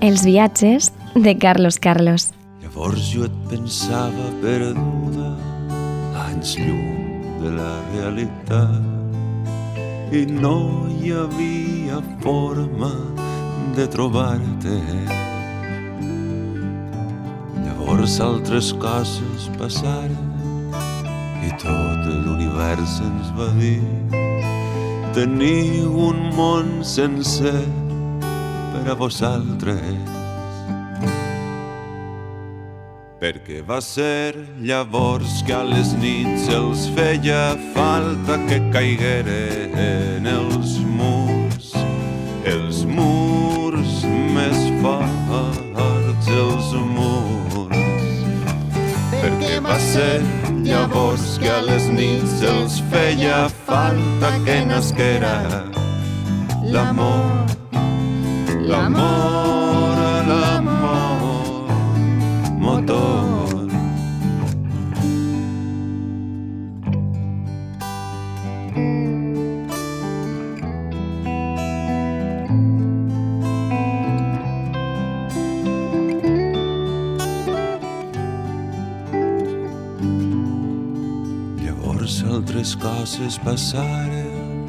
Els viatges de Carlos Carlos. Llavors jo et pensava perduda, anys llum de la realitat, i no hi havia forma de trobar-te. Llavors altres coses passaren i tot l'univers ens va dir teniu un món sencer per a vosaltres. Perquè va ser llavors que a les nits els feia falta que caigueren els murs, els murs més forts, els murs. Perquè va ser llavors que a les nits els feia falta que nasquera l'amor, l'amor, l'amor, motor. Llavors altres coses passaren,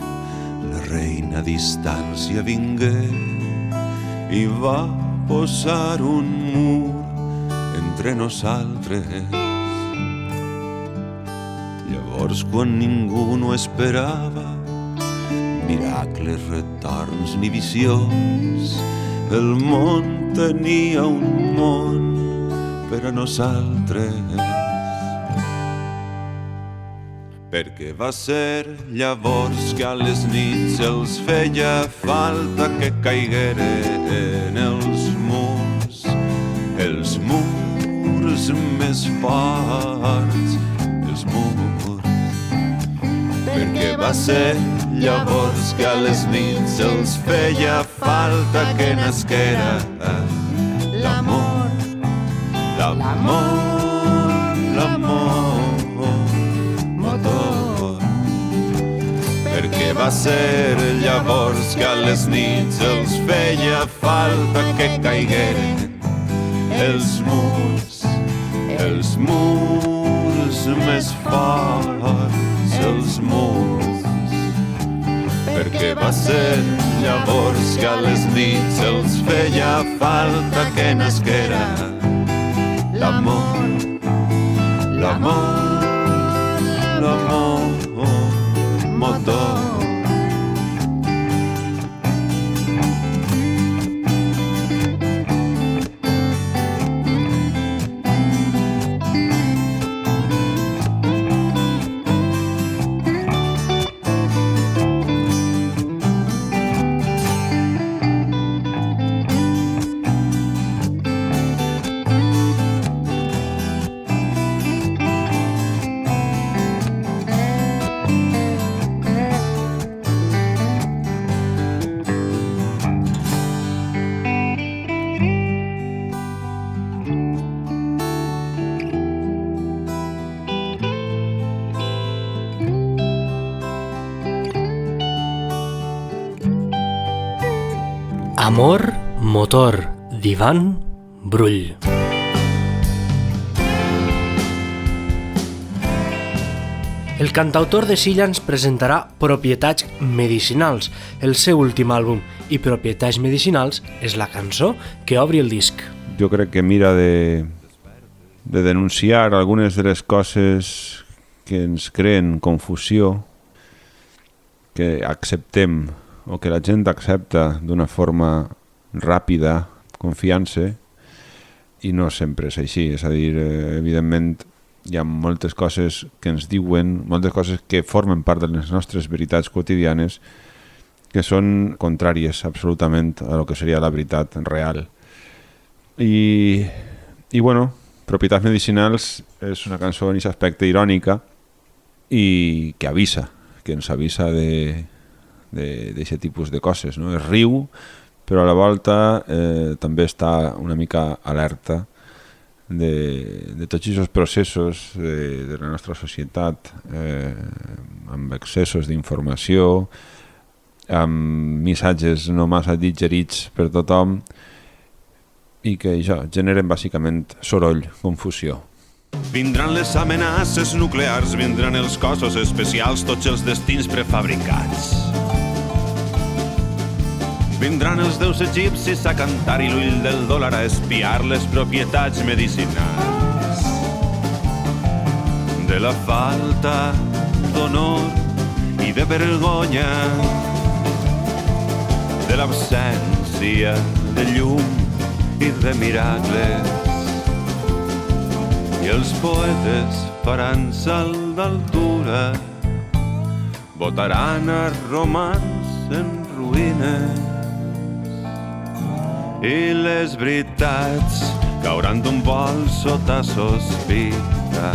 la reina a distància vingué i va posar un mur entre nosaltres. Llavors, quan ningú no esperava, miracles, retorns ni visions, el món tenia un món per a nosaltres. Perquè va ser llavors que a les nits els feia falta que caigueren els murs, els murs més forts, els murs. Perquè va ser llavors que a les nits els feia falta que nasquera l'amor, l'amor, va ser llavors que a les nits els feia falta que caigueren els murs, els murs més forts, els murs. Perquè va ser llavors que a les nits els feia falta que nasquera l'amor, l'amor, l'amor, motor. Amor, motor, divan, brull. El cantautor de Silla ens presentarà Propietats medicinals, el seu últim àlbum, i Propietats medicinals és la cançó que obri el disc. jo crec que mira de, de denunciar algunes de les coses que ens creen confusió, que acceptem o que la gent accepta d'una forma ràpida, confiança, i no sempre és així. És a dir, eh, evidentment, hi ha moltes coses que ens diuen, moltes coses que formen part de les nostres veritats quotidianes que són contràries absolutament a lo que seria la veritat real. I, i bueno, Propietats medicinals és una cançó en aquest aspecte irònica i que avisa, que ens avisa de d'aquest tipus de coses. No? Es riu, però a la volta eh, també està una mica alerta de, de tots aquests processos de, de la nostra societat eh, amb excessos d'informació, amb missatges no massa digerits per tothom i que això, generen bàsicament soroll, confusió. Vindran les amenaces nuclears, vindran els cossos especials, tots els destins prefabricats. Vindran els déus egipcis a cantar i l'ull del dòlar a espiar les propietats medicinals. De la falta d'honor i de vergonya, de l'absència de llum i de miracles. I els poetes faran salt d'altura, votaran a romans en ruïnes i les veritats cauran d'un vol sota sospita.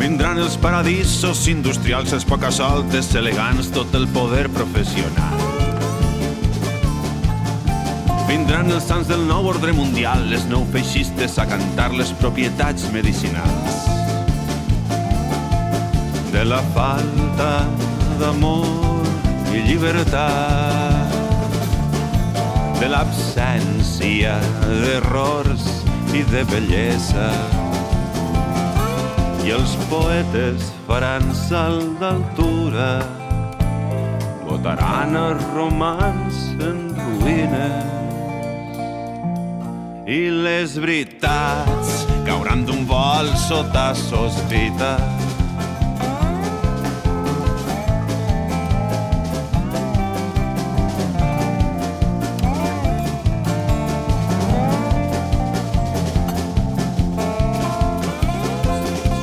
Vindran els paradisos industrials, els pocasoltes elegants, tot el poder professional. Vindran els sants del nou ordre mundial, les nou feixistes a cantar les propietats medicinals. De la falta d'amor i llibertat, de l'absència d'errors i de bellesa, i els poetes faran salt d'altura, votaran els romans en ruïnes i les veritats cauran d'un vol sota sospita.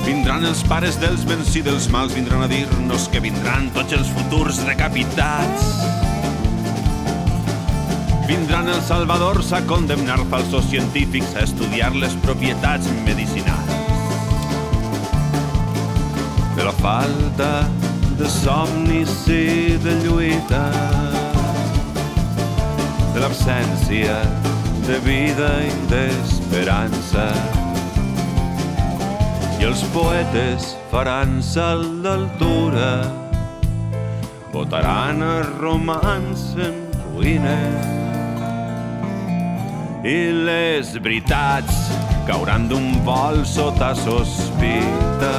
Vindran els pares dels bens i dels mals, vindran a dir-nos que vindran tots els futurs decapitats. Vindran els salvadors a condemnar falsos científics a estudiar les propietats medicinals. De la falta de somnis i de lluita, de l'absència de vida i d'esperança. I els poetes faran salt d'altura, votaran a romans en ruïnes i les veritats cauran d'un vol sota sospita.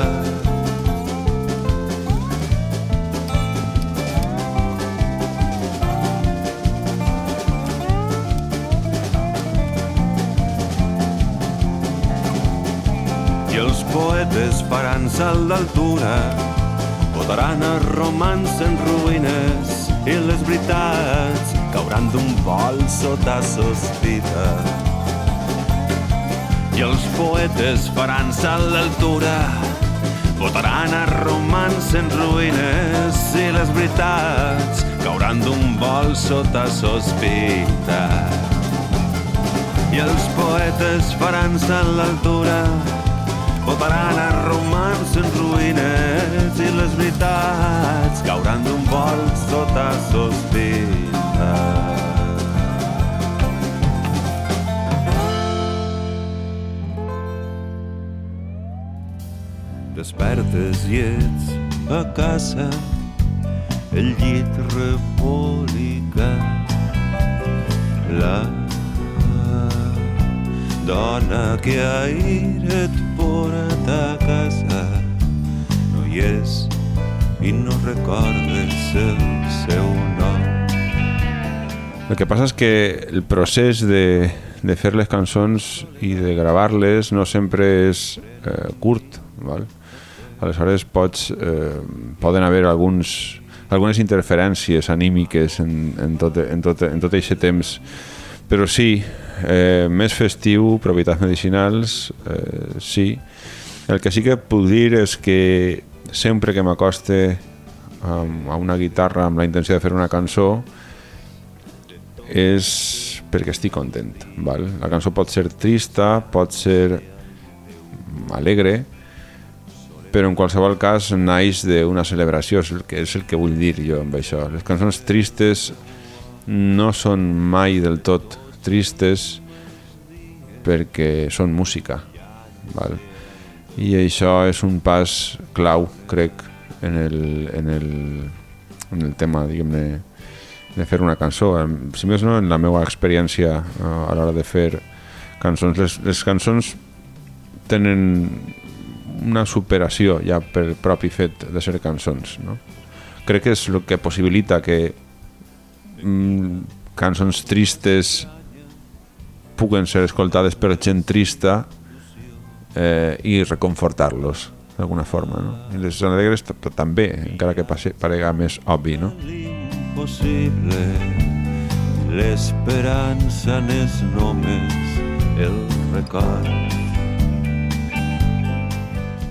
I els poetes faran salt d'altura, votaran a romans en ruïnes i les veritats cauran d'un vol sota sospita. I els poetes faran salt d'altura, votaran a romans en ruïnes i les veritats cauran d'un vol sota sospita. I els poetes faran salt d'altura, votaran a romans en ruïnes i les veritats cauran d'un vol sota sospita. Despertes i ets a casa, el llit repòlica, la dona que ahir et porta a casa no hi és i no recordes el seu nom. El que passa és que el procés de, de fer les cançons i de gravar-les no sempre és eh, curt, val? aleshores pots, eh, poden haver alguns, algunes interferències anímiques en, en, tot, en, tot, en tot aquest temps però sí, eh, més festiu, propietats medicinals, eh, sí. El que sí que puc dir és que sempre que m'acoste a una guitarra amb la intenció de fer una cançó és perquè estic content. Val? La cançó pot ser trista, pot ser alegre, però en qualsevol cas naix d'una celebració, és el, que, és el que vull dir jo amb això. Les cançons tristes no són mai del tot tristes perquè són música Val? I això és un pas clau, crec, en el, en el, en el tema, diguem-ne, de fer una cançó. Si més no, en la meva experiència a l'hora de fer cançons, les, les cançons tenen una superació ja per propi fet de ser cançons. No? Crec que és el que possibilita que mm, cançons tristes puguen ser escoltades per gent trista eh, i reconfortar-los d'alguna forma. No? I les alegres també, encara que parega més obvi. No? L'impossible l'esperança n'és només el record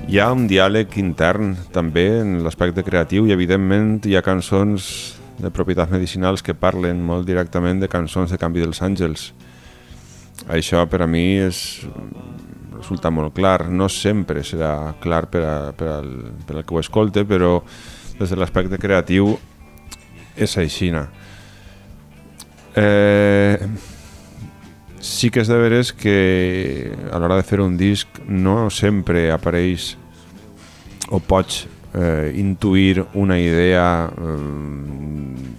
hi ha un diàleg intern també en l'aspecte creatiu i evidentment hi ha cançons de propietats medicinals que parlen molt directament de cançons de Canvi dels Àngels. Això per a mi és, resulta molt clar. No sempre serà clar per, a, per, al, per al que ho escolte, però des de l'aspecte creatiu és aixina. Eh, sí que és de veres que a l'hora de fer un disc no sempre apareix o pots eh, intuir una idea eh,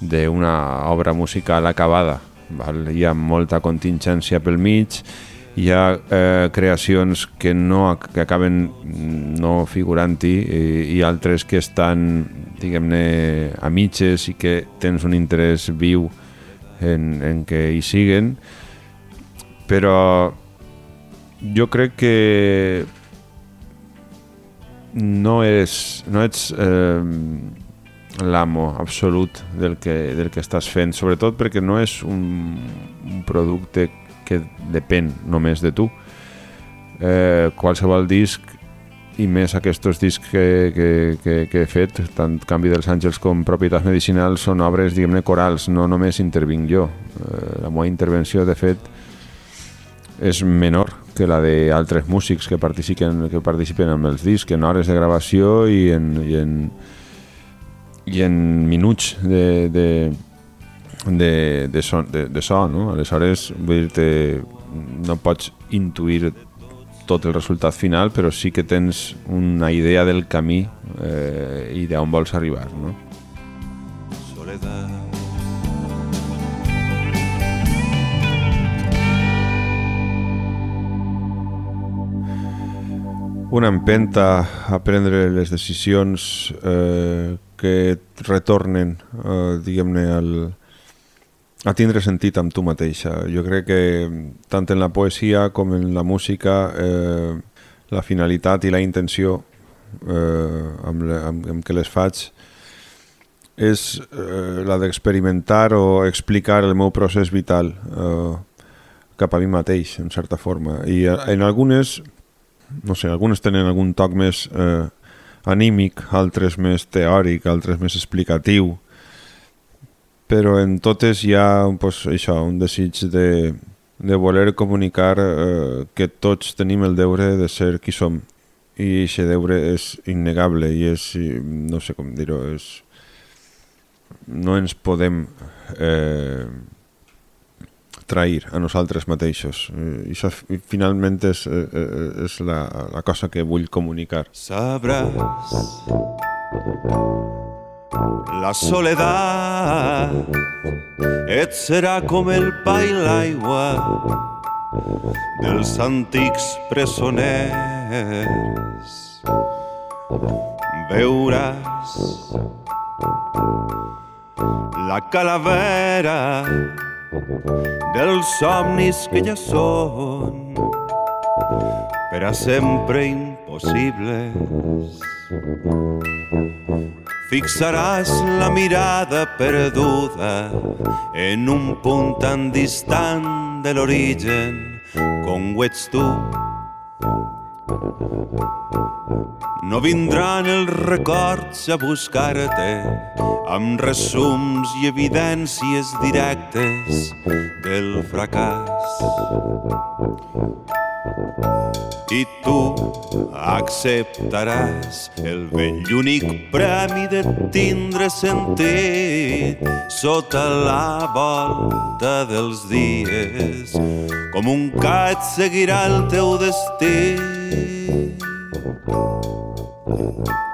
d'una obra musical acabada. Val? Hi ha molta contingència pel mig, hi ha eh, creacions que no que acaben no figurant-hi i, i altres que estan diguem-ne a mitges i que tens un interès viu en, en que hi siguen però jo crec que no, és, no ets eh, l'amo absolut del que, del que estàs fent, sobretot perquè no és un, un producte que depèn només de tu. Eh, qualsevol disc i més aquests discs que, que, que, que he fet, tant Canvi dels Àngels com Propietats Medicinals, són obres, diguem-ne, corals, no només intervinc jo. Eh, la meva intervenció, de fet, és menor que la d'altres músics que participen, que participen amb els discs, en hores de gravació i en, i en, i en minuts de, de, de, de, so, de, de so no? Aleshores, vull dir no pots intuir tot el resultat final, però sí que tens una idea del camí eh, i d'on vols arribar, no? Soledad una empenta a prendre les decisions eh, que et retornen, eh, diguem-ne, a tindre sentit amb tu mateixa. Jo crec que tant en la poesia com en la música eh, la finalitat i la intenció eh, amb, le, amb, amb què les faig és eh, la d'experimentar o explicar el meu procés vital eh, cap a mi mateix, en certa forma. I eh, en algunes no sé, algunes tenen algun toc més eh, anímic, altres més teòric, altres més explicatiu, però en totes hi ha pues, això, un desig de, de voler comunicar eh, que tots tenim el deure de ser qui som. I aquest deure és innegable i és, no sé com dir-ho, és... no ens podem eh, trair a nosaltres mateixos. I això finalment és, eh, eh, és la, la cosa que vull comunicar. Sabràs la soledat et serà com el pa i l'aigua dels antics presoners. Veuràs la calavera dels somnis que ja són per a sempre impossibles. Fixaràs la mirada perduda en un punt tan distant de l'origen com ho ets tu no vindran els records a buscar-te amb resums i evidències directes del fracàs. I tu acceptaràs el vell i únic premi de tindre sentit sota la volta dels dies. Com un cat seguirà el teu destí.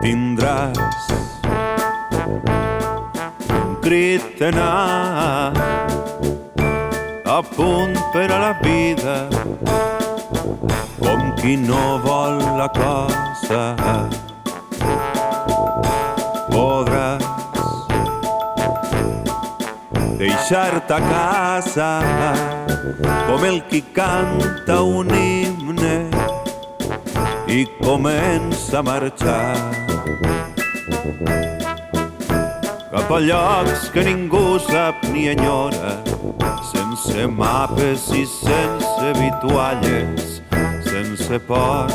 Tindràs un crit a punt per a la vida qui no vol la cosa podràs deixar-te a casa com el qui canta un himne i comença a marxar. Cap a llocs que ningú sap ni enyora sense mapes i sense vitualles sense pores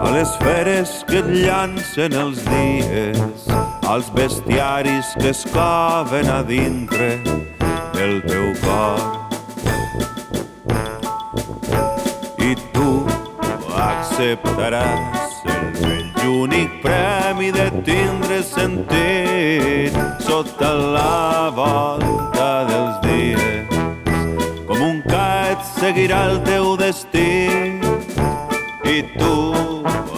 a les feres que et llancen els dies als bestiaris que es coven a dintre del teu cor. I tu acceptaràs el vell únic premi de tindre sentit sota la volta dels dies seguirà el teu destí i tu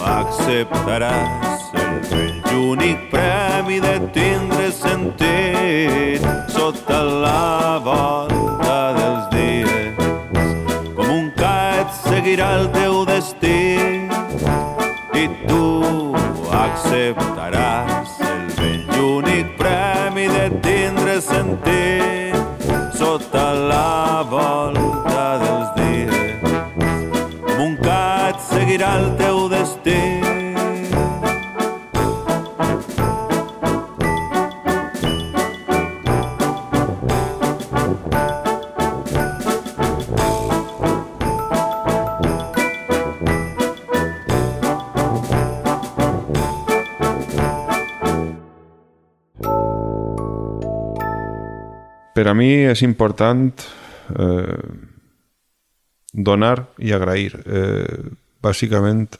acceptaràs el vell únic premi de tindre sentit sota la volta dels dies. Com un cat seguirà el teu destí i tu acceptaràs Per a mi és important eh, donar i agrair. Eh, bàsicament,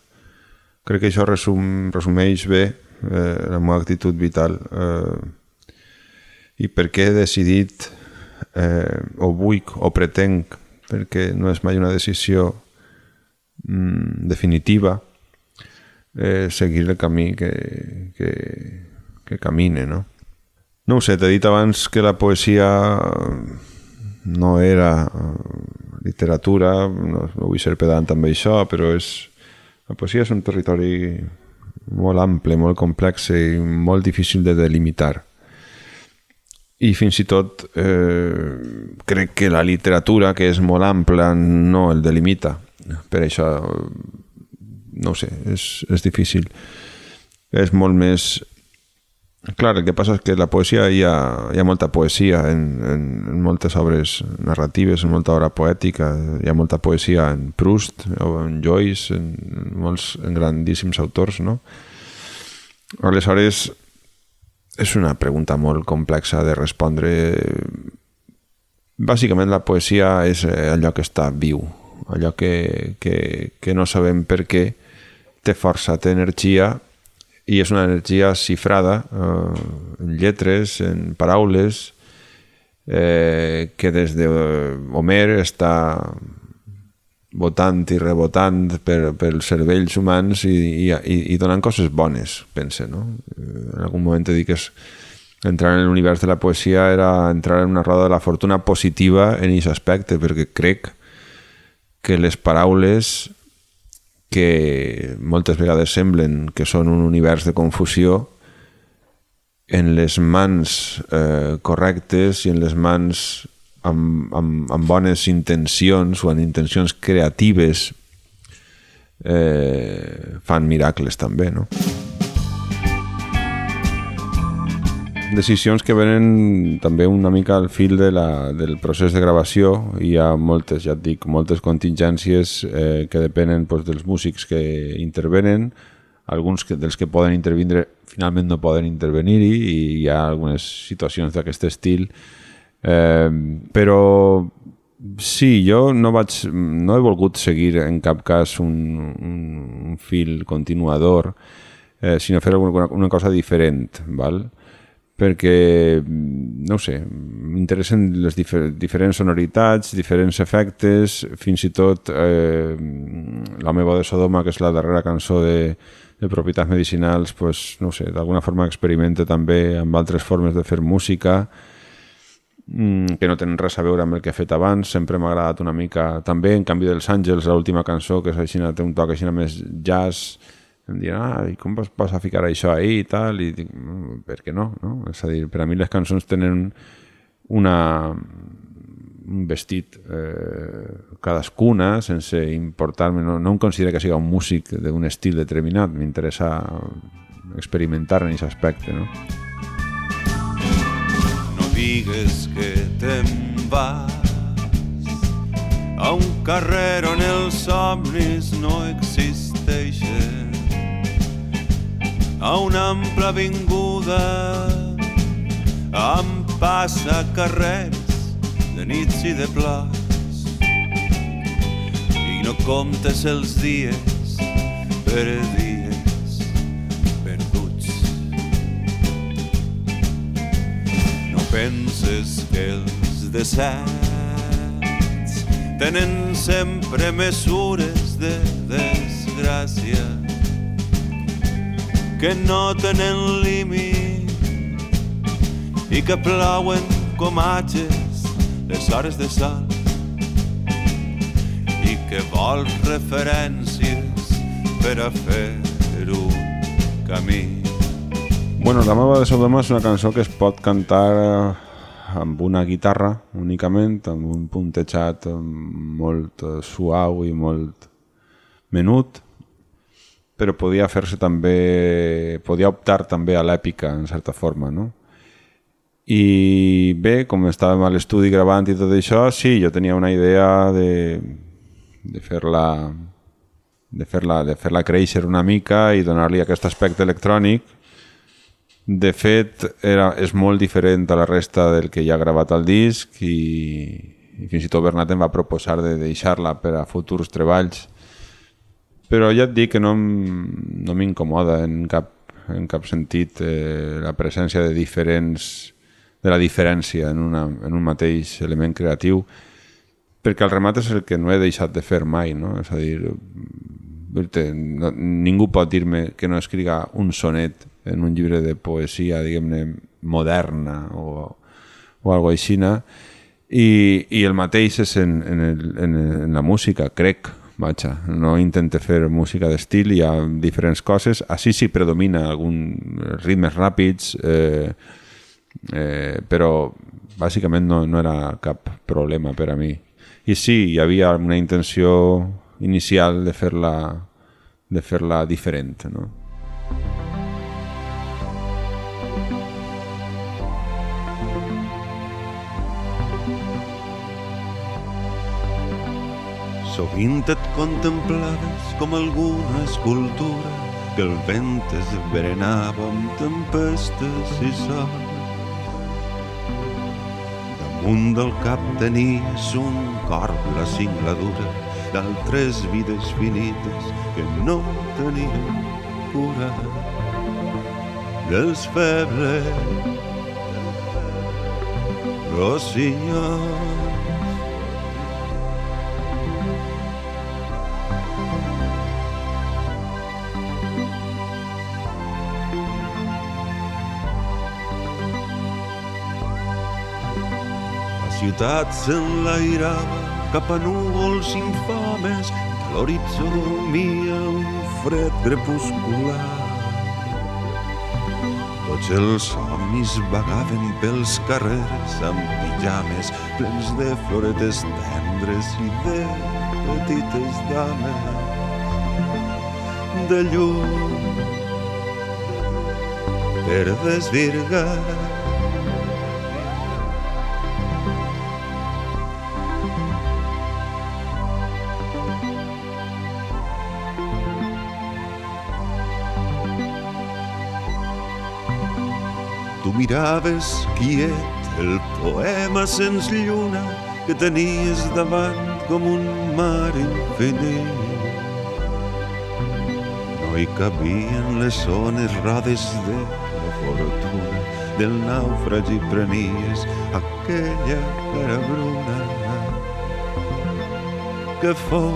crec que això resum, resumeix bé eh, la meva actitud vital eh, i per què he decidit eh, o vull o pretenc perquè no és mai una decisió mm, definitiva eh, seguir el camí que, que, que camine, no? No ho sé, t'he dit abans que la poesia no era literatura, no, no vull ser pedant amb això, però és, la poesia és un territori molt ample, molt complex i molt difícil de delimitar. I fins i tot eh, crec que la literatura, que és molt ampla, no el delimita. Per això, no sé, és, és difícil. És molt més Clar, el que passa és que la poesia hi ha, hi ha molta poesia en, en, en moltes obres narratives, en molta obra poètica, hi ha molta poesia en Proust o en Joyce, en, en molts en grandíssims autors, no? Aleshores, és una pregunta molt complexa de respondre. Bàsicament la poesia és allò que està viu, allò que, que, que no sabem per què té força, té energia i és una energia cifrada eh, en lletres, en paraules, eh, que des de Homer està votant i rebotant per, pels cervells humans i, i, i donant coses bones, pense, no? En algun moment he dit que és, entrar en l'univers de la poesia era entrar en una roda de la fortuna positiva en aquest aspecte, perquè crec que les paraules que moltes vegades semblen que són un univers de confusió, en les mans eh, correctes i en les mans amb, amb, amb bones intencions o amb intencions creatives eh, fan miracles també, no? Decisions que venen també una mica al fil de la, del procés de gravació. Hi ha moltes, ja et dic, moltes contingències eh, que depenen pues, dels músics que intervenen, alguns que, dels que poden intervindre finalment no poden intervenir-hi i hi ha algunes situacions d'aquest estil. Eh, però Sí, jo no vaig, no he volgut seguir en cap cas un, un, un fil continuador, eh, sinó fer una, una cosa diferent, val? Perquè, no sé, m'interessen les difer diferents sonoritats, diferents efectes, fins i tot eh, la meva de Sodoma, que és la darrera cançó de, de propietats medicinals, pues, no sé, d'alguna forma experimenta també amb altres formes de fer música, Mm, que no tenen res a veure amb el que he fet abans, sempre m'ha agradat una mica, també. En canvi dels Àngels, l'última cançó, que és així, té un toc així més jazz, em diuen, ah, i com vas, vas a ficar això ahí i tal, i dic, mm, per què no? no? És a dir, per a mi les cançons tenen una, un vestit eh, cadascuna sense importar-me, no, no em considero que siga un músic d'un estil determinat, m'interessa experimentar en aquest aspecte, no? digues que te'n vas a un carrer on els somnis no existeixen a una ampla avinguda amb passa carrers de nits i de plors i no comptes els dies per dir penses que els deserts tenen sempre mesures de desgràcia que no tenen límit i que plouen com atges les hores de sal i que vols referències per a fer un camí. Bueno, la meva de Sodoma és una cançó que es pot cantar eh, amb una guitarra únicament, amb un puntejat molt eh, suau i molt menut, però podia fer-se també, podia optar també a l'èpica, en certa forma, no? I bé, com estàvem a l'estudi gravant i tot això, sí, jo tenia una idea de, de fer-la de fer-la de fer créixer una mica i donar-li aquest aspecte electrònic de fet, era, és molt diferent a la resta del que ja ha gravat al disc i, i fins i tot Bernat em va proposar de deixar-la per a futurs treballs. Però ja et dic que no, no m'incomoda en, cap, en cap sentit eh, la presència de diferents de la diferència en, una, en un mateix element creatiu perquè el remat és el que no he deixat de fer mai, no? És a dir, no, ningú pot dir-me que no escriga un sonet en un llibre de poesia, diguem-ne, moderna o, o algo així, i, i el mateix és en, en, el, en, en la música, crec, vaja, no intente fer música d'estil, hi ha diferents coses, així sí predomina algun ritmes ràpids, eh, eh, però bàsicament no, no era cap problema per a mi. I sí, hi havia una intenció inicial de fer-la de fer-la diferent, no? Sovint et contemplaves com alguna escultura que el vent es berenava amb tempestes i sol. Damunt del cap tenies un corp la cingladura d'altres vides finites que no tenien cura dels febles rossinyols ciutat s'enlairava cap a núvols infames de l'horitzó dormia un fred crepuscular. Tots els somnis vagaven pels carrers amb pijames plens de floretes tendres i de petites dames de llum per desvirgar miraves quiet el poema sens lluna que tenies davant com un mar infinit. No hi cabien les zones rodes de la fortuna del naufragi prenies aquella cara bruna que fou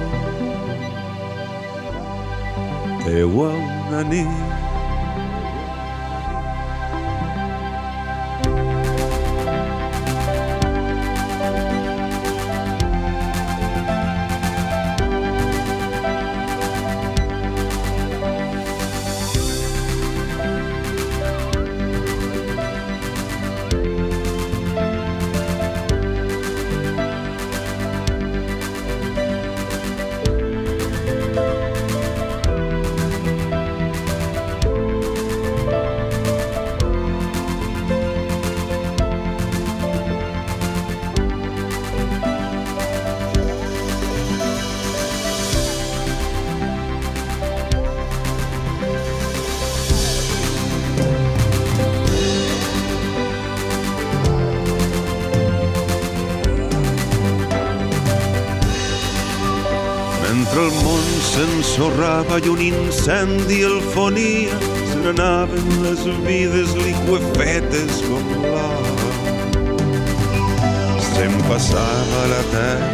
teua una nit s'ensorrava i un incendi el fonia, se n'anaven les vides liquefetes com lava. Se'm passava la terra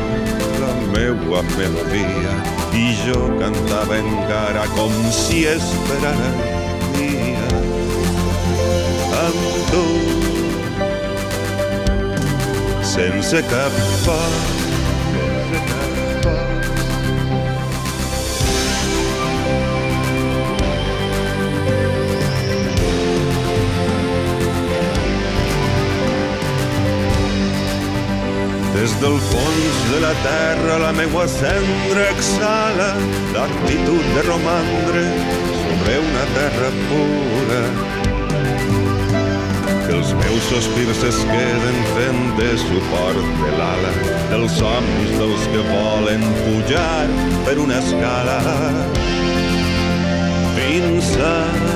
la meua melodia i jo cantava encara com si esperara el dia amb tu sense cap por Des del fons de la terra la meua cendra exhala l'actitud de romandre sobre una terra pura. Que els meus sospirs es queden fent de suport de l'ala dels somnis dels que volen pujar per una escala fins a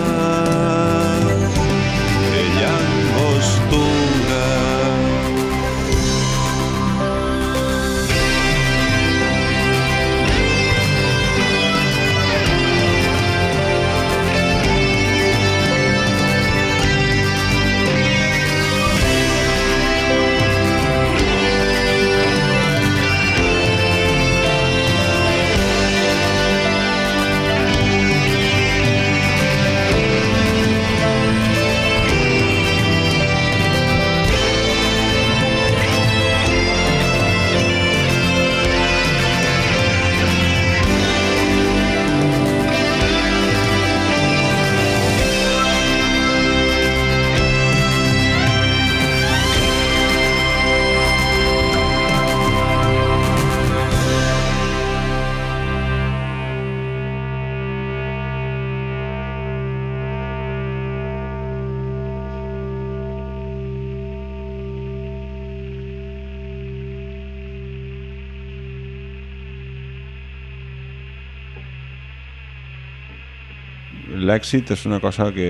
l'èxit és una cosa que,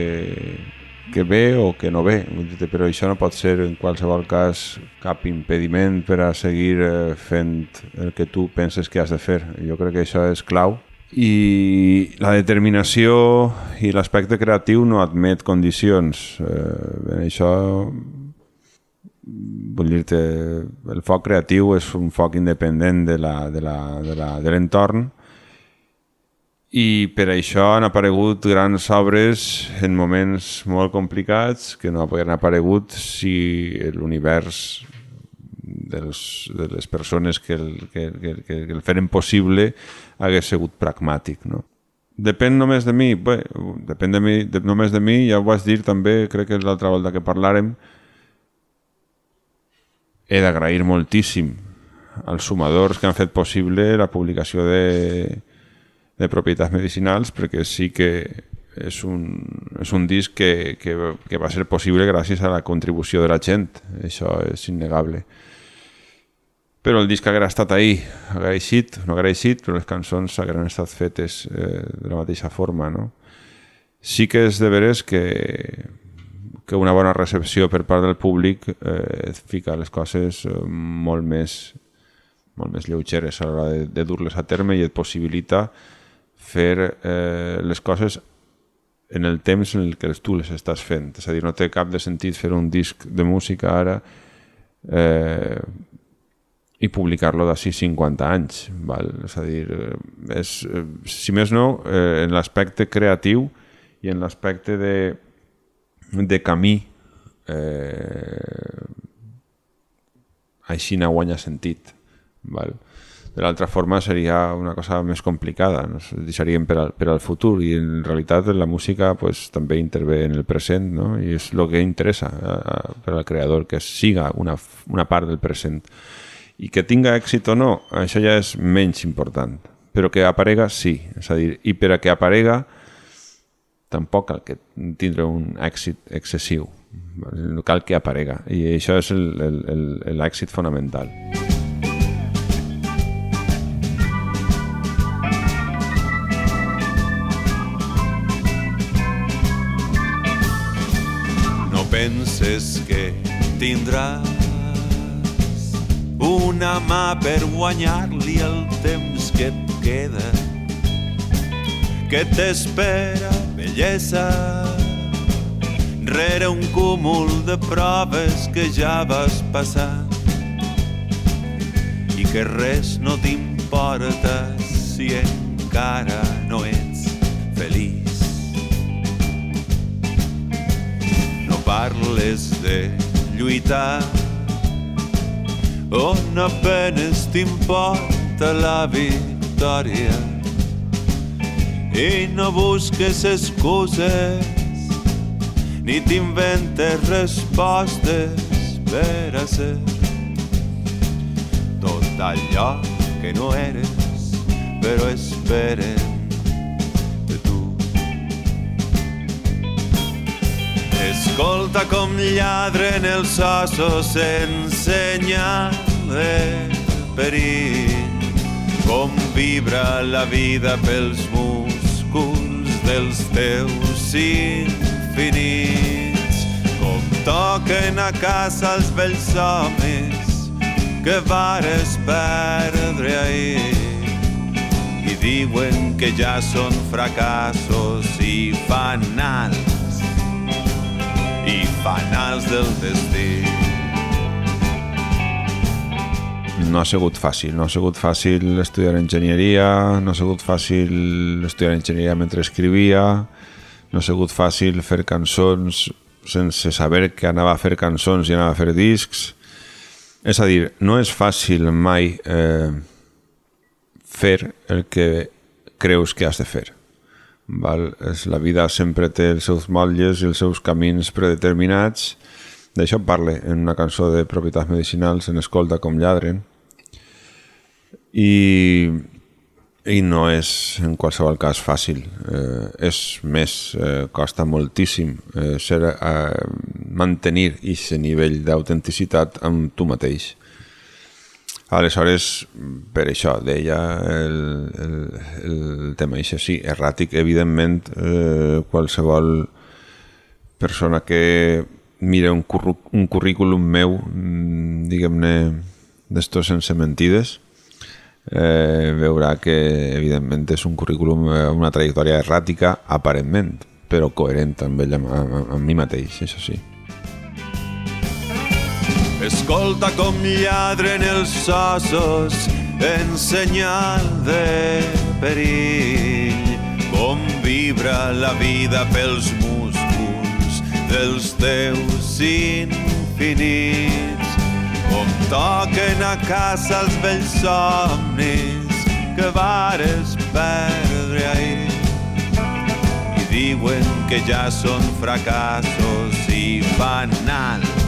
que ve o que no ve, però això no pot ser en qualsevol cas cap impediment per a seguir eh, fent el que tu penses que has de fer. Jo crec que això és clau i la determinació i l'aspecte creatiu no admet condicions. Eh, això vull dir-te, el foc creatiu és un foc independent de l'entorn la, de la, de la, de l'entorn i per això han aparegut grans obres en moments molt complicats que no haurien aparegut si l'univers dels, de les persones que el, que, que, que el feren possible hagués sigut pragmàtic. No? Depèn només de mi, bé, depèn de mi, de, només de mi, ja ho vas dir també, crec que és l'altra volta que parlàrem, he d'agrair moltíssim als sumadors que han fet possible la publicació de, de propietats medicinals perquè sí que és un, és un disc que, que, que va ser possible gràcies a la contribució de la gent. Això és innegable. Però el disc haguera estat ahí, agraeixit, no agraeixit, però les cançons hagueren estat fetes eh, de la mateixa forma, no? Sí que és de veres que, que una bona recepció per part del públic eh, fica les coses eh, molt més molt més lleugeres a l'hora de, de dur-les a terme i et possibilita fer eh, les coses en el temps en el que tu les estàs fent. És a dir, no té cap de sentit fer un disc de música ara eh, i publicar-lo d'ací 50 anys. Val? És a dir, eh, és, eh, si més no, eh, en l'aspecte creatiu i en l'aspecte de, de camí eh, així no guanya sentit. Val? De l'altra forma seria una cosa més complicada, nos deixaríem per al, per al futur i en realitat la música pues, també intervé en el present no? i és el que interessa a, a, per al creador, que siga una, una part del present. I que tinga èxit o no, això ja és menys important, però que aparega sí, és a dir, i per a que aparega tampoc cal que tindre un èxit excessiu, no cal que aparega, i això és l'èxit fonamental. Penses que tindràs una mà per guanyar-li el temps que et queda que t'espera bellesa rere un cúmul de proves que ja vas passar i que res no t'importa si encara no ets feliç parles de lluitar. On apenes t'importa la victòria i no busques excuses ni t'inventes respostes per a ser tot allò que no eres però esperen Escolta com lladren els ossos en senyal de perill, com vibra la vida pels músculs dels teus infinits, com toquen a casa els vells homes que vares perdre ahir. I diuen que ja són fracassos i fanals i fanals del destí. No ha sigut fàcil, no ha sigut fàcil estudiar enginyeria, no ha sigut fàcil estudiar enginyeria mentre escrivia, no ha sigut fàcil fer cançons sense saber que anava a fer cançons i anava a fer discs. És a dir, no és fàcil mai eh, fer el que creus que has de fer. Val? És, la vida sempre té els seus motlles i els seus camins predeterminats. D'això parle en una cançó de propietats medicinals en Escolta com lladren. I, i no és en qualsevol cas fàcil. Eh, és més, eh, costa moltíssim eh, ser, eh, mantenir aquest nivell d'autenticitat amb tu mateix. Aleshores, per això, deia el, el, el tema això, sí, erràtic, evidentment, eh, qualsevol persona que mira un, curru, un currículum meu, mm, diguem-ne, d'estos sense mentides, eh, veurà que, evidentment, és un currículum, eh, una trajectòria erràtica, aparentment, però coherent amb ell, amb, amb, amb mi mateix, això sí. Escolta com lladren els ossos en senyal de perill. Com vibra la vida pels músculs dels teus infinits. Com toquen a casa els vells somnis que vares perdre ahir. I diuen que ja són fracassos i banals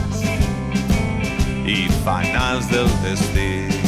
i fanals del destí.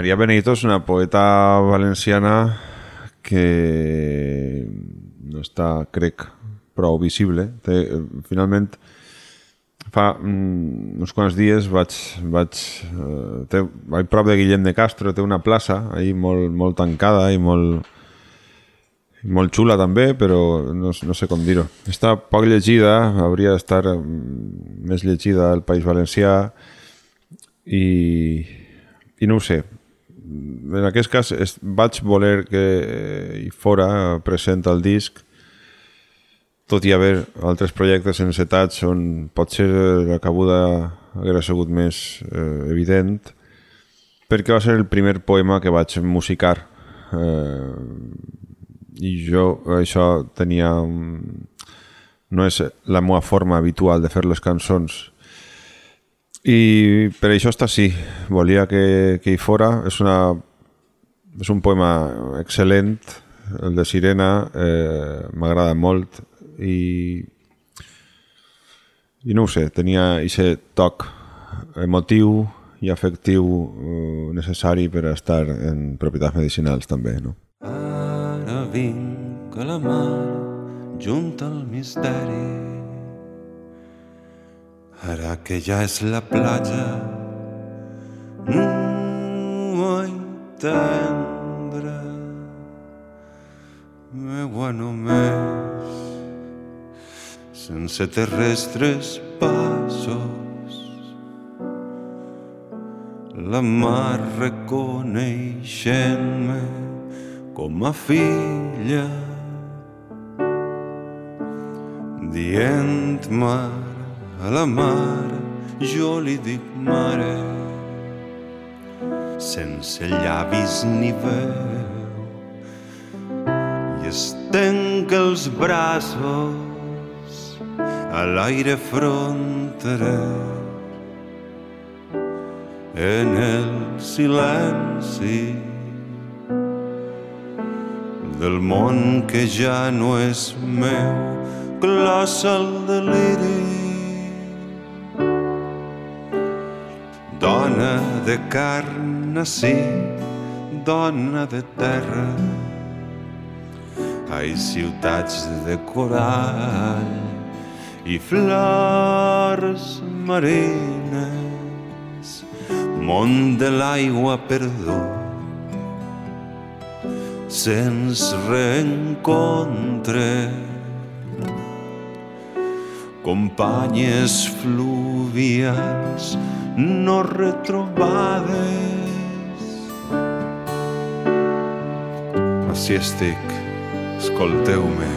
Maria Benito és una poeta valenciana que no està, crec, prou visible. Té, finalment, fa mm, uns quants dies vaig, vaig, eh, té, vaig prop de Guillem de Castro, té una plaça ahí molt, molt tancada i molt, molt xula també, però no, no sé com dir-ho. Està poc llegida, hauria d'estar mm, més llegida al País Valencià i, i no ho sé. En aquest cas es, vaig voler que hi fora present el disc tot i haver altres projectes encetats on potser la cabuda haguera sigut més eh, evident perquè va ser el primer poema que vaig musicar. Eh, i jo això tenia no és la meva forma habitual de fer les cançons i per això està sí volia que, que hi fora. És, una, és un poema excel·lent el de Sirena eh, m'agrada molt. I i no ho sé, tenia aquest toc emotiu i afectiu eh, necessari per estar en propietats medicinals també, no? Ara vinc a la mar junt al misteri ara que ja és la platja no hi tendra meua només sense terrestres passos. La mar reconeixent-me com a filla dient mar a la mar jo li dic mare sense llavis ni veu. I estenc els braços a l'aire fronterer. En el silenci del món que ja no és meu glossa el deliri de carn sí dona de terra. Ai ciutats de coral i flors marines món de l'aigua perdut sens reencontre. Companyes fluvials no retrobades així estic escolteu-me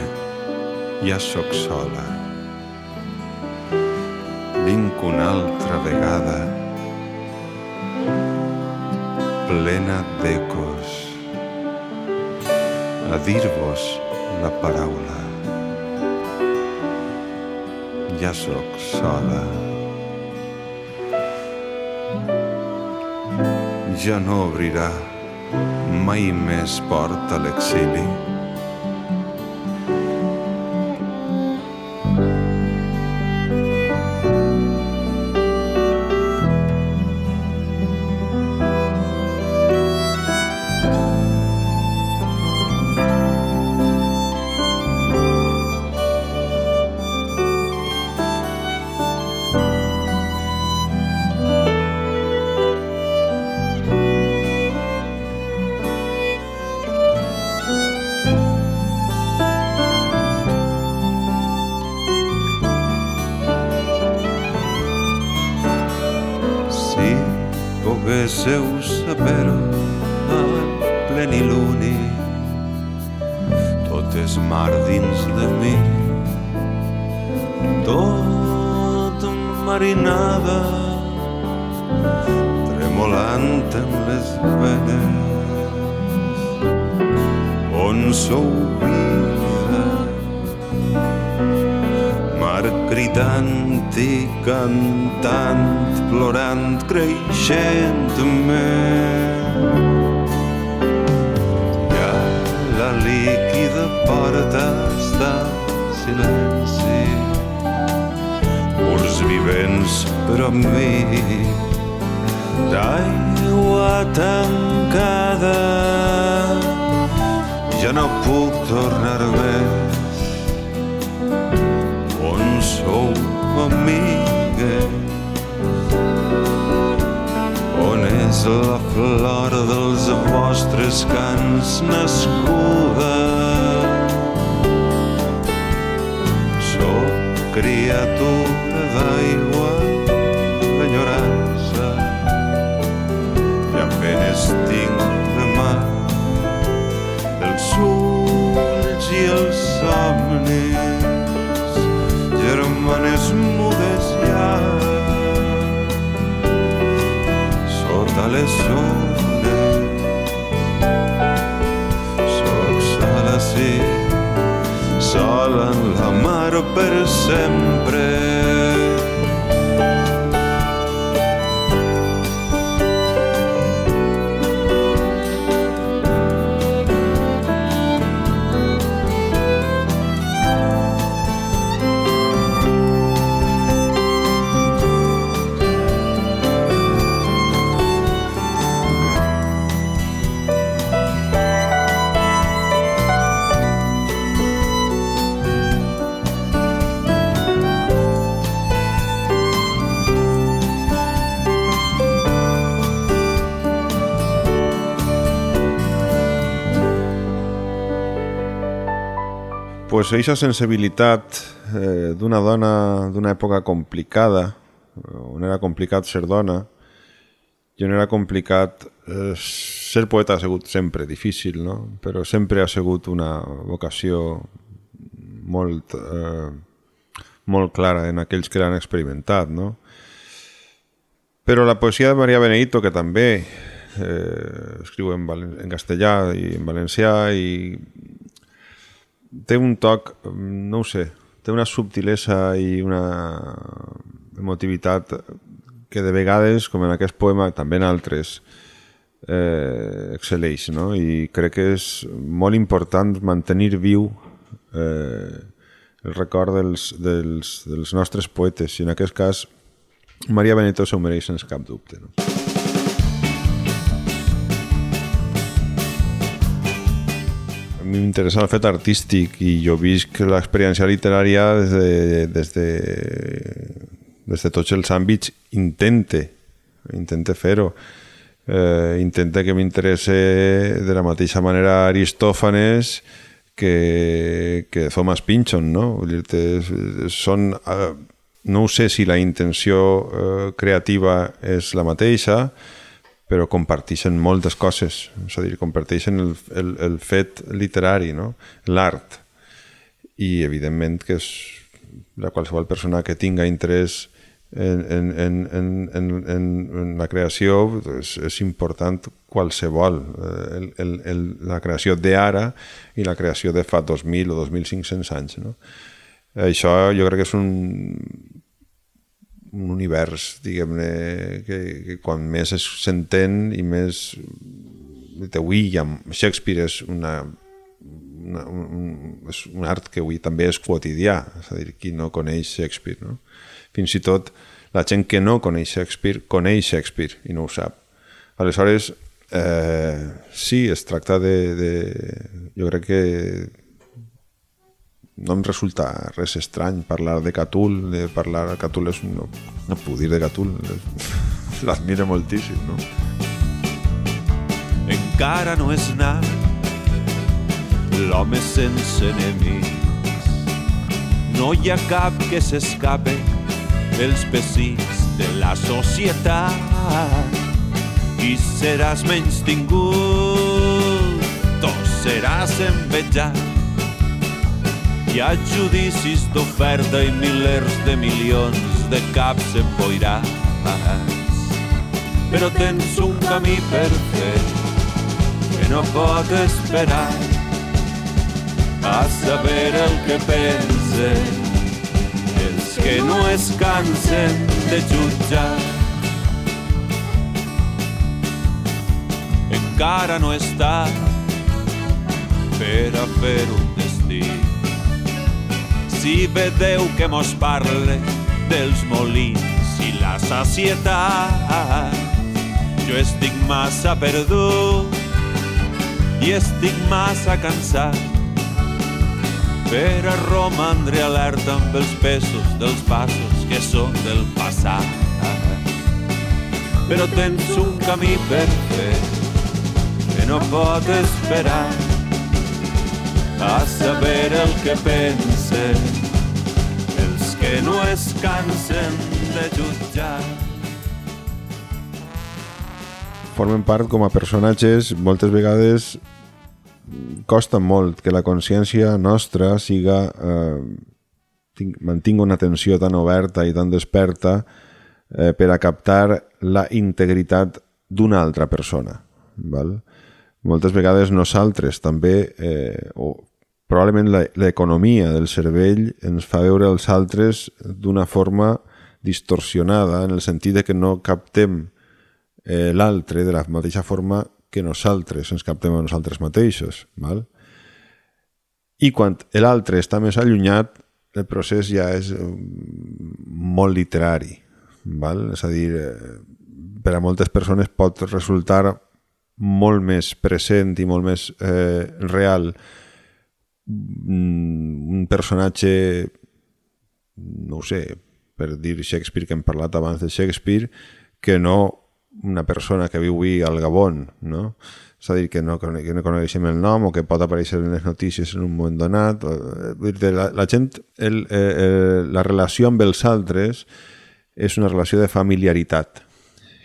ja sóc sola vinc una altra vegada plena d'ecos a dir-vos la paraula. Ja sóc sola. Ja no obrirà mai més porta a l'exili. En pleniluni, tot és mar dins de mi, tot marinada, tremolant en les venes, on sou vida, cridant i cantant, plorant, creixent-me. Ja la líquida porta està en silenci, murs vivents per a mi. Dai aigua tancada ja no puc tornar més amigues on és la flor dels vostres cants nascuda. Sóc criatura d'aigua d'enyorança i apenes tinc germanes mudes ja sota les ones soc sola sí sola en la mar per sempre pues eixa sensibilitat eh, d'una dona d'una època complicada, on era complicat ser dona, i on era complicat eh, ser poeta ha sigut sempre difícil, no? però sempre ha sigut una vocació molt, eh, molt clara en aquells que l'han experimentat. No? Però la poesia de Maria Benedito, que també eh, escriu en, en castellà i en valencià i té un toc, no ho sé, té una subtilesa i una emotivitat que de vegades, com en aquest poema, també en altres, eh, excel·leix, no? I crec que és molt important mantenir viu eh, el record dels, dels, dels nostres poetes, i en aquest cas Maria Benito s'ho mereix sense cap dubte. No? M'interessa el fet artístic i jo visc l'experiència literària des de, des de, des de tots els àmbits intente, intente fer-ho. Eh, intenta que m'interesse de la mateixa manera Aristòfanes que, que Thomas Pynchon, no? Vull són, eh, no sé si la intenció eh, creativa és la mateixa, però comparteixen moltes coses, és a dir, comparteixen el, el, el fet literari, no? l'art, i evidentment que és la qualsevol persona que tinga interès en, en, en, en, en, en, en la creació és, és important qualsevol, el, el, el, la creació d'ara i la creació de fa 2.000 o 2.500 anys. No? Això jo crec que és un, un univers, diguem-ne, que, que quan més s'entén i més... Avui ja Shakespeare és una, una, un, és un art que avui també és quotidià, és a dir, qui no coneix Shakespeare, no? Fins i tot la gent que no coneix Shakespeare coneix Shakespeare i no ho sap. Aleshores, eh, sí, es tracta de, de... Jo crec que no em resulta res estrany parlar de Catul, de parlar... Catul és... No, no puc dir de Catul, l'admiro moltíssim, no? encara no és nat l'home sense enemics. No hi ha cap que s'escape dels pessics de la societat. I seràs menys tingut tu seràs envejat hi ha judicis d'oferta i milers de milions de caps emboirats però tens un camí per fer que no pot esperar a saber el que pensen els que no es cansen de jutjar. Encara no està per a fer un destí. Si vedeu que mos parle dels molins i la sacietat Jo estic massa perdut i estic massa cansat per a romandre alerta amb els pesos dels passos que són del passat. Però tens un camí per fer que no pot esperar a saber el que pensen els que no es cansen de jutjar. Formen part com a personatges moltes vegades costa molt que la consciència nostra siga eh, mantingui una atenció tan oberta i tan desperta eh, per a captar la integritat d'una altra persona. Val? Moltes vegades nosaltres també, eh, o probablement l'economia del cervell ens fa veure els altres d'una forma distorsionada en el sentit de que no captem eh, l'altre de la mateixa forma que nosaltres ens captem a nosaltres mateixos. Val? I quan l'altre està més allunyat, el procés ja és eh, molt literari. Val? És a dir, eh, per a moltes persones pot resultar molt més present i molt més eh, real un personatge no ho sé, per dir Shakespeare que hem parlat abans de Shakespeare que no una persona que viu al Gabon, no? és a dir, que no, que no coneixem el nom o que pot aparèixer en les notícies en un moment donat. La, la gent, el, eh, eh, la relació amb els altres és una relació de familiaritat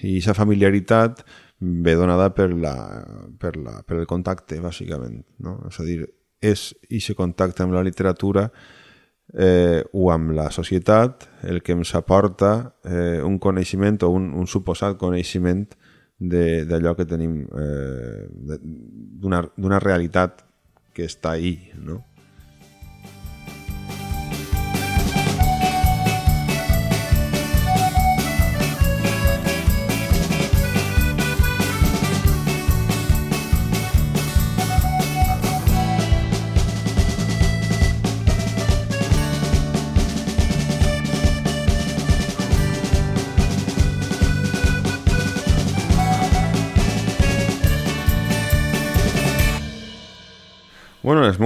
i aquesta familiaritat ve donada per, la, per, la, per el contacte, bàsicament. No? És a dir, és aquest contacte amb la literatura eh, o amb la societat el que ens aporta eh, un coneixement o un, un suposat coneixement d'allò que tenim, eh, d'una realitat que està ahí, no?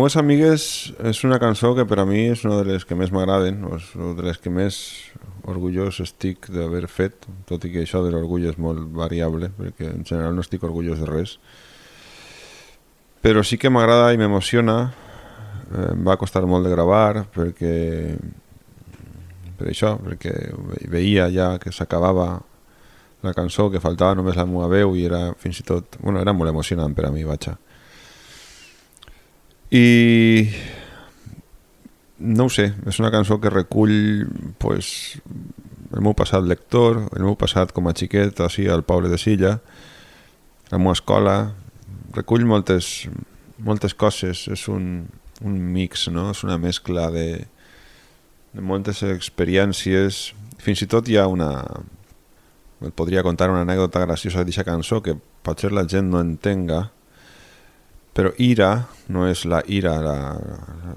Meves amigues és una cançó que per a mi és una de les que més m'agraden, o de les que més orgullós estic d'haver fet, tot i que això de l'orgull és molt variable, perquè en general no estic orgullós de res. Però sí que m'agrada i m'emociona, em va costar molt de gravar, perquè per això, perquè veia ja que s'acabava la cançó, que faltava només la meva veu i era fins i tot, bueno, era molt emocionant per a mi, vaja. I no ho sé, és una cançó que recull pues, el meu passat lector, el meu passat com a xiquet, així al poble de Silla, la meva escola, recull moltes, moltes coses, és un, un mix, no? és una mescla de, de moltes experiències, fins i tot hi ha una... Et podria contar una anècdota graciosa d'aquesta cançó que potser la gent no entenga, però ira no és la ira, la,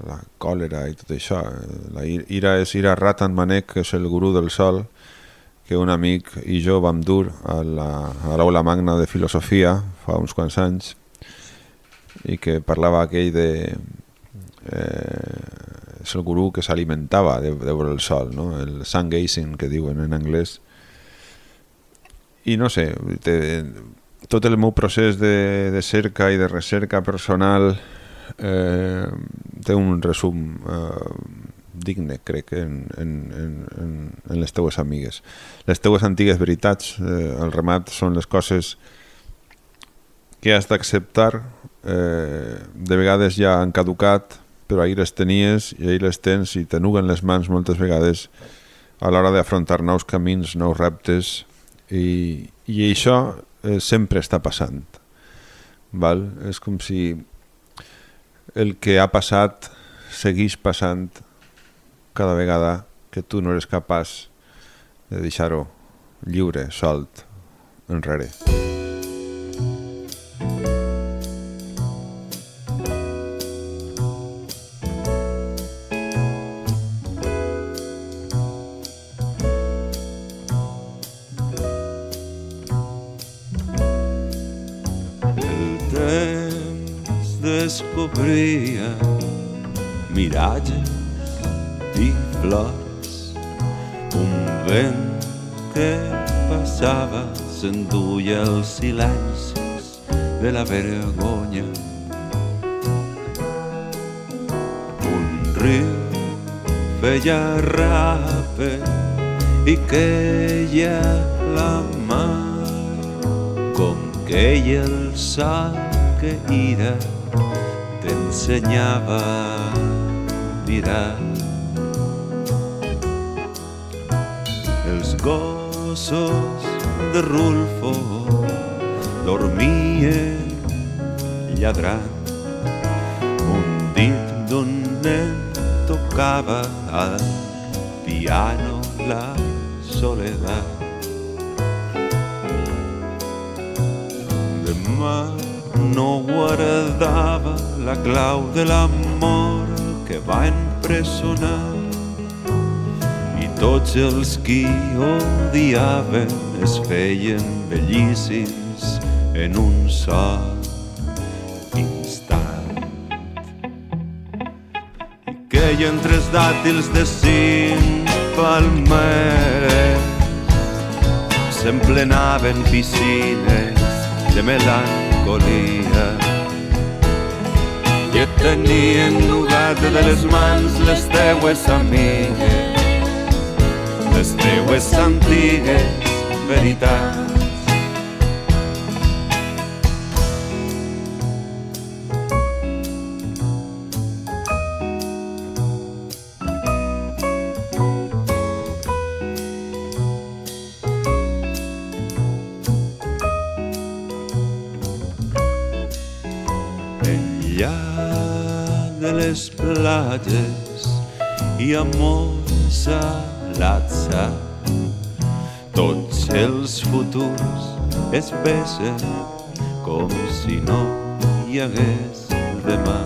la còlera i tot això. La ira és ira Ratan Manek, que és el gurú del sol, que un amic i jo vam dur a l'aula magna de filosofia fa uns quants anys i que parlava aquell de... Eh, és el gurú que s'alimentava de, de veure el sol, no? el sun gazing que diuen en anglès. I no sé, te, tot el meu procés de, de cerca i de recerca personal eh, té un resum eh, digne, crec, en, en, en, en les teues amigues. Les teues antigues veritats, eh, el remat, són les coses que has d'acceptar, eh, de vegades ja han caducat, però ahir les tenies i ahir les tens i t'enuguen les mans moltes vegades a l'hora d'afrontar nous camins, nous reptes i, i això eh, sempre està passant. Val? És com si el que ha passat segueix passant cada vegada que tu no eres capaç de deixar-ho lliure, solt, enrere. Descobria miratges i flors. Un vent que passava s'enduia els silencis de la vergonya. Un riu feia rape i queia la mar com queia el sol que ira t'ensenyava a mirar. Els gossos de Rulfo dormien lladrant. Un dit d'un nen tocava al piano la soledat. Demà no guardava la clau de l'amor que va empresonar i tots els qui odiaven es feien bellíssims en un sol instant. I queien tres dàtils de cinc palmeres s'emplenaven piscines de melancolia i et tenien nugat de les mans les teues amigues les teues antigues veritats platges i amors a l'atza. Tots els futurs es besen com si no hi hagués demà.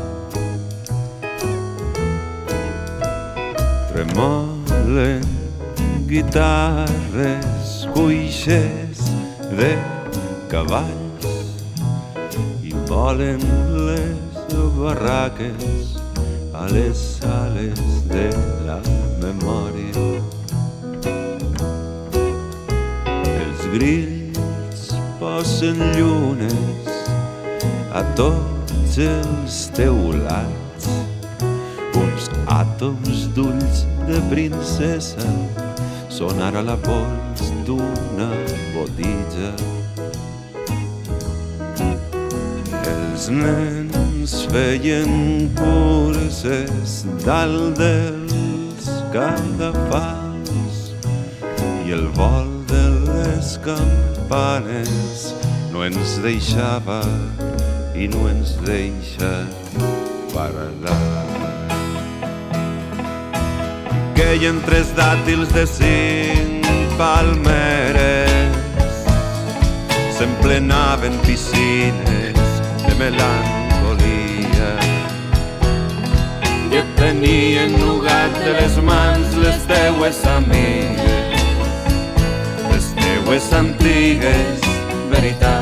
Tremolen guitarres, cuixers de cavalls i volen les barraques a les sales de la memòria. Els grills posen llunes a tots els teulats, uns àtoms d'ulls de princesa són ara la pols d'una botija. Els nens feien curses dalt dels cadafals i el vol de les campanes no ens deixava i no ens deixa parlar. Queien tres dàtils de cinc palmeres s'emplenaven piscines de melancolia tenien nugat de les mans les teues amigues les teues antigues veritats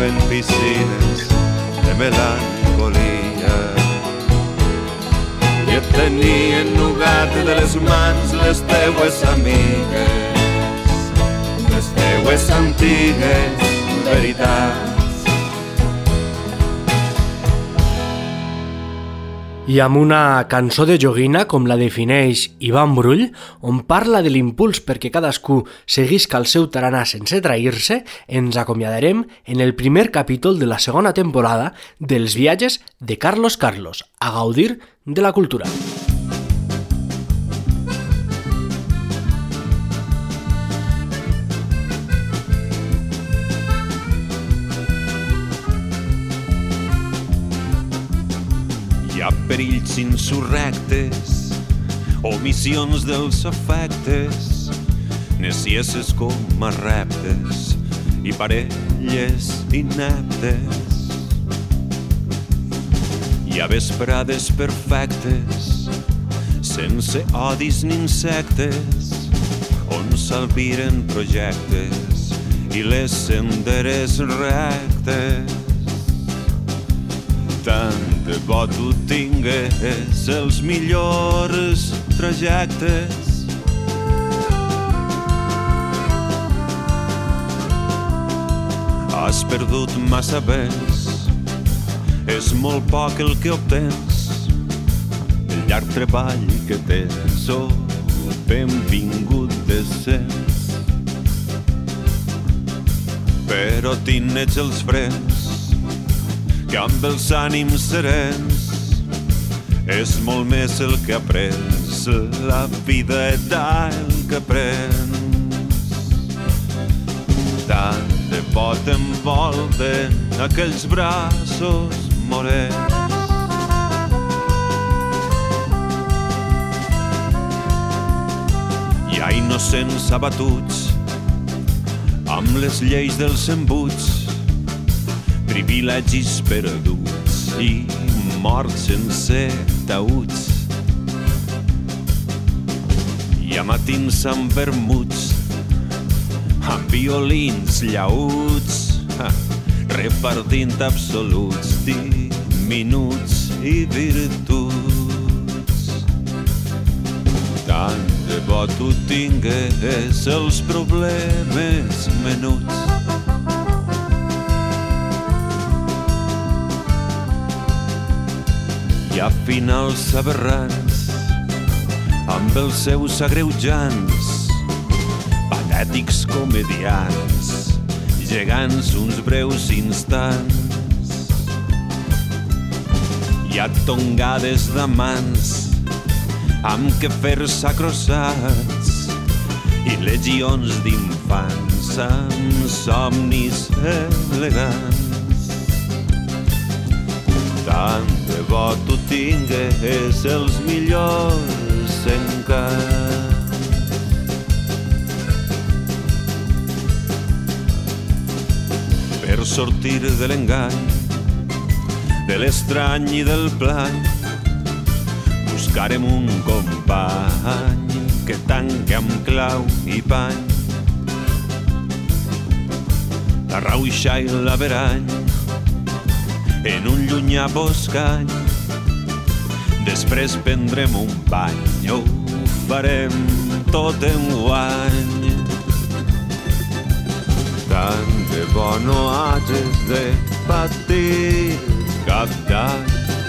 s'emplenaven piscines de melancolia i et tenien nugat de les mans les teues amigues, les teues antigues veritats. I amb una cançó de joguina com la defineix Ivan Brull, on parla de l'impuls perquè cadascú seguisca el seu taranà sense trair-se, ens acomiadarem en el primer capítol de la segona temporada dels viatges de Carlos Carlos, a gaudir de la cultura. Perills insurrectes, omissions dels efectes, necieses com a reptes i parelles ineptes. Hi ha vesprades perfectes, sense odis ni insectes, on s'albiren projectes i les senderes rectes tant de bo tu tingués els millors trajectes. Has perdut massa pes, és molt poc el que obtens, el llarg treball que tens, oh, benvingut de sens. Però tinets els frens que amb els ànims serens és molt més el que aprens, la vida és el que aprens. Tant de bo t'envolten aquells braços morens. Hi ha innocents abatuts amb les lleis dels embuts privilegis perduts i morts sense taüts. Hi ha matins amb vermuts, amb violins llauts, repartint absoluts, diminuts i virtuts. Tant de bo tu tingués els problemes menuts ha finals aberrants amb els seus agreujants patètics comedians gegants uns breus instants hi ha tongades d'amants amb que fer sacrosats i legions d'infants amb somnis elegants. Tant de bo tu tingués els millors encants. Per sortir de l'engany, de l'estrany i del plan, buscarem un company que tanque amb clau i pany la rauixa i l'averany en un llunyà boscany Després prendrem un bany, ho farem tot en guany. Tant de bo no hagis de patir cap dany.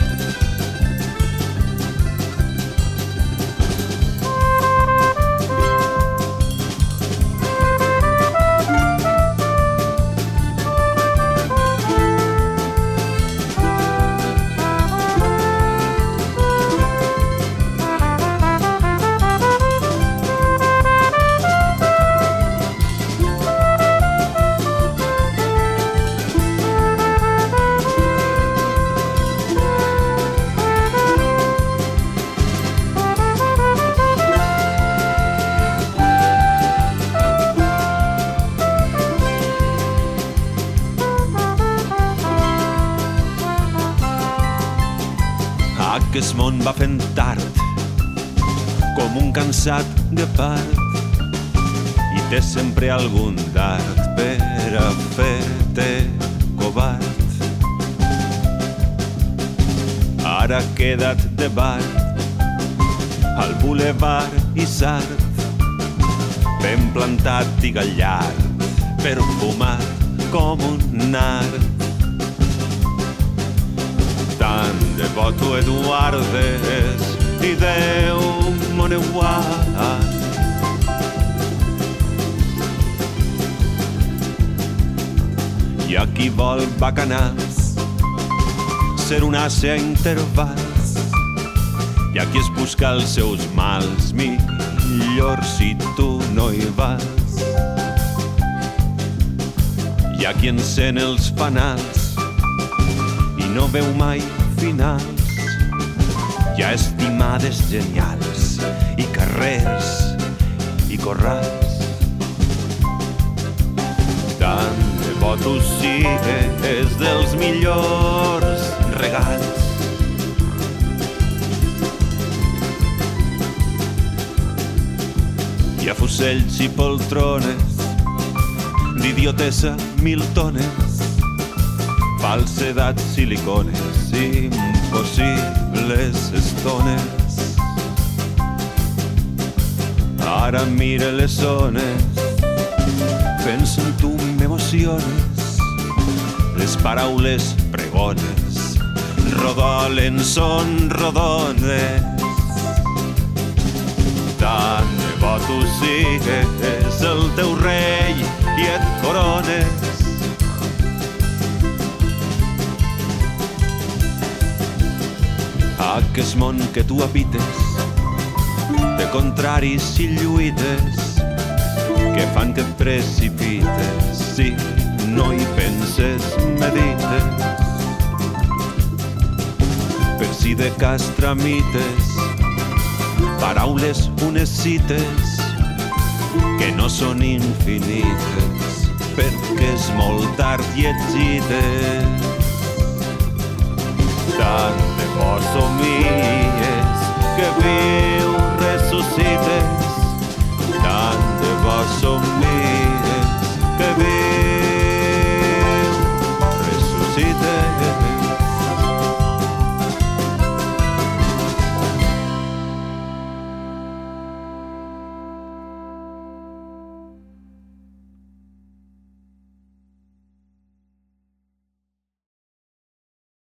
Sempre algun dard per a fer-te covard. Ara queda't de bar al boulevard Isard, ben plantat i gallard, perfumat com un art. Tant de bo tu Eduardes i Déu Moneuat. Hi ha qui vol bacanals, ser un asse a intervals. Hi ha qui es busca els seus mals, millor si tu no hi vas. Hi ha qui encén els fanals i no veu mai finals. Hi ha estimades genials i carrers i corrals. Tant tu sigues dels millors regals. Hi ha fusells i poltrones d'idiotesa mil tones falsedats silicones impossibles estones ara mira les zones penso en tu m'emociones les paraules pregones rodolen són rodones. Tant de bo tu sigues el teu rei i et corones. Aquest món que tu habites de contraris i lluites que fan que et precipites si no hi penses, medites. Per si de cas tramites paraules, unes cites que no són infinites perquè és molt tard i exites. Tant de por somies que viu ressuscites, tant de por somies bebeu, ressuscitei.